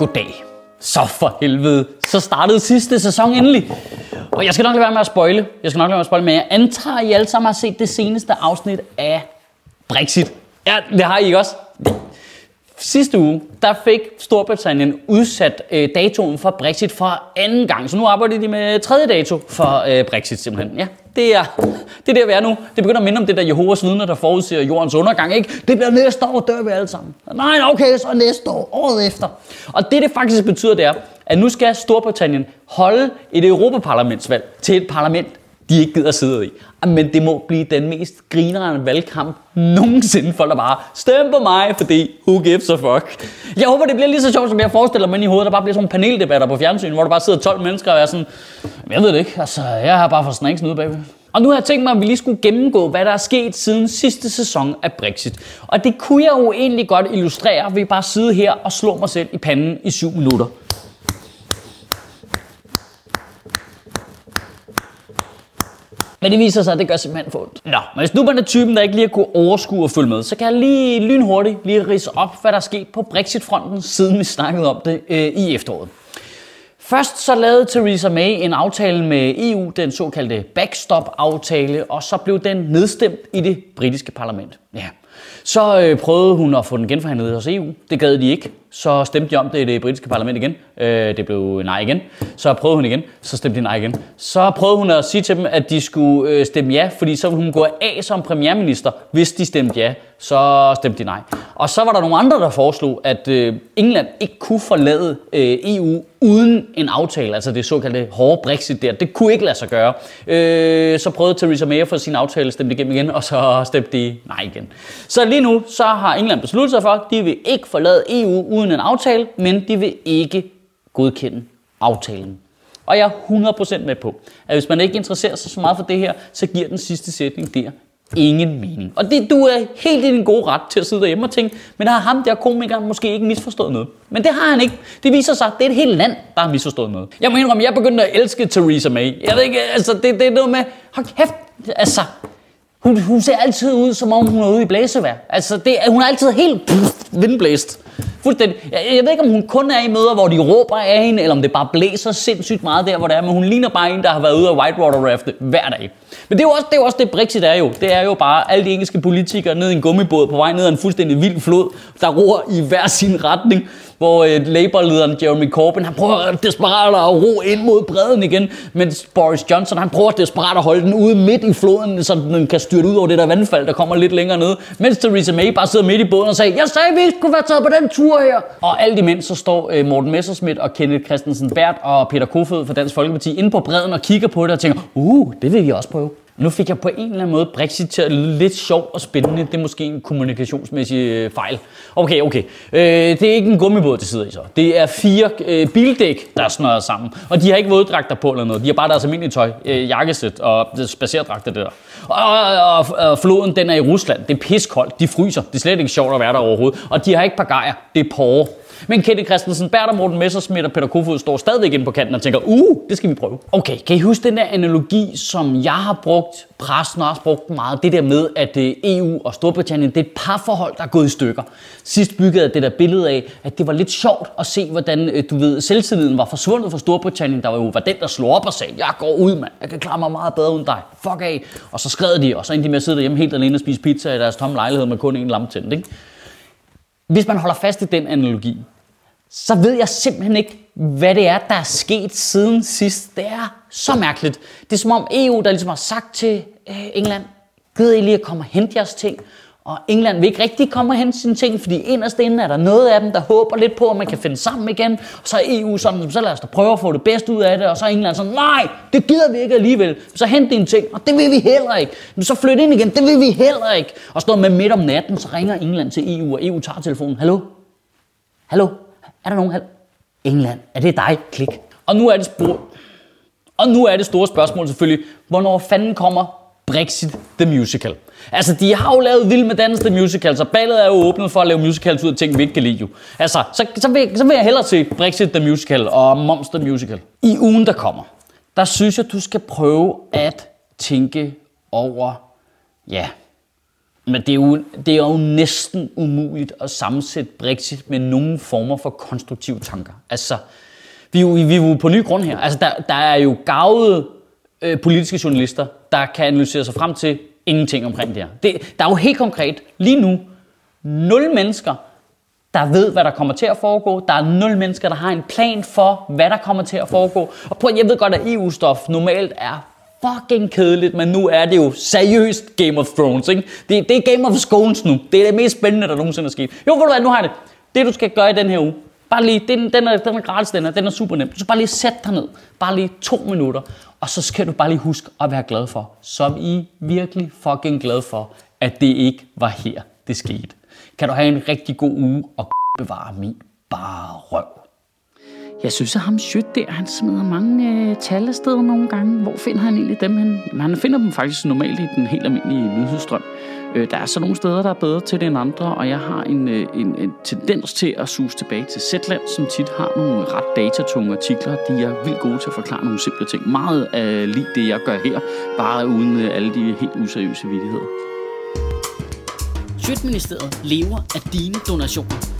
Goddag. Så for helvede. Så startede sidste sæson endelig. Og jeg skal nok lade være med at spoile. Jeg skal nok lade være med at spoile, men jeg antager, at I alle sammen har set det seneste afsnit af Brexit. Ja, det har I ikke også? Sidste uge, der fik Storbritannien udsat øh, datoen for Brexit for anden gang. Så nu arbejder de med tredje dato for øh, Brexit simpelthen. Ja, det er, det er der, vi er nu. Det begynder at minde om det der Jehovas vidner, der forudser jordens undergang. Ikke? Det bliver næste år, dør vi alle sammen. Nej, okay, så næste år, året efter. Og det, det faktisk betyder, det er, at nu skal Storbritannien holde et Europaparlamentsvalg til et parlament, de ikke gider sidde i. Ah, men det må blive den mest grinerende valgkamp nogensinde. Folk der bare, stem på mig, fordi who gives a fuck. Jeg håber, det bliver lige så sjovt, som jeg forestiller mig i hovedet. Der bare bliver sådan nogle paneldebatter på fjernsyn, hvor der bare sidder 12 mennesker og er sådan, jeg ved det ikke, altså jeg har bare fået snacks ude bagved. Og nu har jeg tænkt mig, at vi lige skulle gennemgå, hvad der er sket siden sidste sæson af Brexit. Og det kunne jeg jo egentlig godt illustrere ved bare sidde her og slå mig selv i panden i 7 minutter. Men det viser sig, at det gør simpelthen for ondt. Nå, men hvis nu man er typen, der ikke lige har kunne overskue og følge med, så kan jeg lige lynhurtigt lige rise op, hvad der er sket på Brexit-fronten, siden vi snakkede om det øh, i efteråret. Først så lavede Theresa May en aftale med EU, den såkaldte backstop-aftale, og så blev den nedstemt i det britiske parlament. Ja. Så øh, prøvede hun at få den genforhandlet hos EU. Det gad de ikke. Så stemte de om det i det britiske parlament igen. Øh, det blev nej igen. Så prøvede hun igen. Så stemte de nej igen. Så prøvede hun at sige til dem, at de skulle øh, stemme ja, fordi så ville hun gå af som premierminister, hvis de stemte ja. Så stemte de nej. Og så var der nogle andre, der foreslog, at øh, England ikke kunne forlade øh, EU uden en aftale, altså det såkaldte hårde Brexit der. Det kunne ikke lade sig gøre. Øh, så prøvede Theresa May at få sin aftale stemt igennem igen, og så stemte de nej igen. Så lige nu, så har England besluttet sig for, at de vil ikke forlade EU uden en aftale, men de vil ikke godkende aftalen. Og jeg er 100% med på, at hvis man ikke interesserer sig så meget for det her, så giver den sidste sætning der ingen mening. Og det, du er helt i din gode ret til at sidde derhjemme og tænke, men har ham der komiker måske ikke misforstået noget? Men det har han ikke. Det viser sig, at det er et helt land, der har misforstået noget. Jeg må indrømme, jeg begyndte at elske Theresa May. Jeg ved ikke, altså det, det er noget med, hold kæft, altså, hun, hun ser altid ud, som om hun er ude i blæsevejr. Altså, det, hun er altid helt pff, vindblæst. Fuldstændig. Jeg, jeg ved ikke, om hun kun er i møder, hvor de råber af hende, eller om det bare blæser sindssygt meget der, hvor det er. Men hun ligner bare en, der har været ude af whitewater rafte hver dag. Men det er jo også det, er jo også det Brexit er jo. Det er jo bare alle de engelske politikere ned i en gummibåd på vej ned ad en fuldstændig vild flod, der roer i hver sin retning hvor øh, Labour-lederen Jeremy Corbyn, han prøver desperat at ro ind mod bredden igen, mens Boris Johnson, han prøver desperat at holde den ude midt i floden, så den kan styrte ud over det der vandfald, der kommer lidt længere ned, mens Theresa May bare sidder midt i båden og siger, jeg sagde, vi skulle være taget på den tur her. Og alt imens så står øh, Morten Messerschmidt og Kenneth Christensen Bært og Peter Kofod fra Dansk Folkeparti inde på bredden og kigger på det og tænker, uh, det vil vi også prøve. Nu fik jeg på en eller anden måde Brexit til at lyde lidt sjovt og spændende. Det er måske en kommunikationsmæssig øh, fejl. Okay, okay. Øh, det er ikke en gummibåd, det sidder i så. Det er fire øh, bildæk, der er snøret sammen. Og de har ikke våddragter på eller noget. De har bare deres almindelige tøj, øh, jakkesæt og spacerdragter der. Og, og, og, og, floden, den er i Rusland. Det er piskoldt. De fryser. Det er slet ikke sjovt at være der overhovedet. Og de har ikke pagajer. Det er porre. Men Kenneth Christensen, Berter, Morten Messersmith og Peter Kofod står stadigvæk inde på kanten og tænker, uh, det skal vi prøve. Okay, kan I huske den der analogi, som jeg har brugt, pressen har også brugt meget, det der med, at øh, EU og Storbritannien, det er et parforhold, der er gået i stykker. Sidst byggede jeg det der billede af, at det var lidt sjovt at se, hvordan, øh, du ved, selvtilliden var forsvundet fra Storbritannien, der var jo var den, der slog op og sagde, jeg går ud, mand, jeg kan klare mig meget bedre uden dig, fuck af. Og så skred de, og så endte de med at sidde derhjemme helt alene og spise pizza i deres tomme lejlighed med kun en lampe tændt, ikke? Hvis man holder fast i den analogi, så ved jeg simpelthen ikke, hvad det er, der er sket siden sidst. Det er så mærkeligt. Det er som om EU, der ligesom har sagt til øh, England, gider I lige at komme og hente jeres ting, og England vil ikke rigtig komme hen til sine ting, fordi inderst inde er der noget af dem, der håber lidt på, at man kan finde sammen igen. Og så er EU sådan, så lad os da prøve at få det bedste ud af det, og så er England sådan, nej, det gider vi ikke alligevel. Så hent dine ting, og det vil vi heller ikke. Men så flyt ind igen, det vil vi heller ikke. Og står med midt om natten, så ringer England til EU, og EU tager telefonen. Hallo? Hallo? Er der nogen? England, er det dig? Klik. Og nu er det spor... Og nu er det store spørgsmål selvfølgelig, hvornår fanden kommer Brexit The Musical? Altså, de har jo lavet Vild med Dans The Musical, så ballet er jo åbnet for at lave musicals ud af ting, vi ikke kan lide jo. Altså, så, så, vil, så vil jeg hellere se Brexit The Musical og Monster Musical. I ugen, der kommer, der synes jeg, du skal prøve at tænke over, ja, men det er, jo, det er jo næsten umuligt at sammensætte Brexit med nogen former for konstruktive tanker. Altså, vi er jo, vi er jo på ny grund her. Altså, der, der er jo gavet øh, politiske journalister, der kan analysere sig frem til ingenting omkring det her. Det, der er jo helt konkret lige nu nul mennesker, der ved, hvad der kommer til at foregå. Der er nul mennesker, der har en plan for, hvad der kommer til at foregå. Og på, jeg ved godt, at EU-stof normalt er fucking kedeligt, men nu er det jo seriøst Game of Thrones, ikke? Det, det er Game of Thrones nu. Det er det mest spændende, der nogensinde er sket. Jo, ved du hvad, nu har jeg det. Det, du skal gøre i den her uge, Bare lige, den, den, er, den er gratis, den er, den er super nem. Du skal bare lige sætte dig ned, bare lige to minutter, og så skal du bare lige huske at være glad for, som I virkelig fucking glad for, at det ikke var her, det skete. Kan du have en rigtig god uge, og bevare min bare røv. Jeg synes, at ham Sjøt der, han smider mange øh, tal afsted nogle gange. Hvor finder han egentlig dem hen? Jamen, han finder dem faktisk normalt i den helt almindelige nyhedsstrøm. Øh, der er så nogle steder, der er bedre til det end andre, og jeg har en, øh, en, en tendens til at suge tilbage til Zetland, som tit har nogle ret datatunge artikler. De er vildt gode til at forklare nogle simple ting. Meget af lige det, jeg gør her, bare uden øh, alle de helt useriøse vidigheder. Sjøtministeriet lever af dine donationer.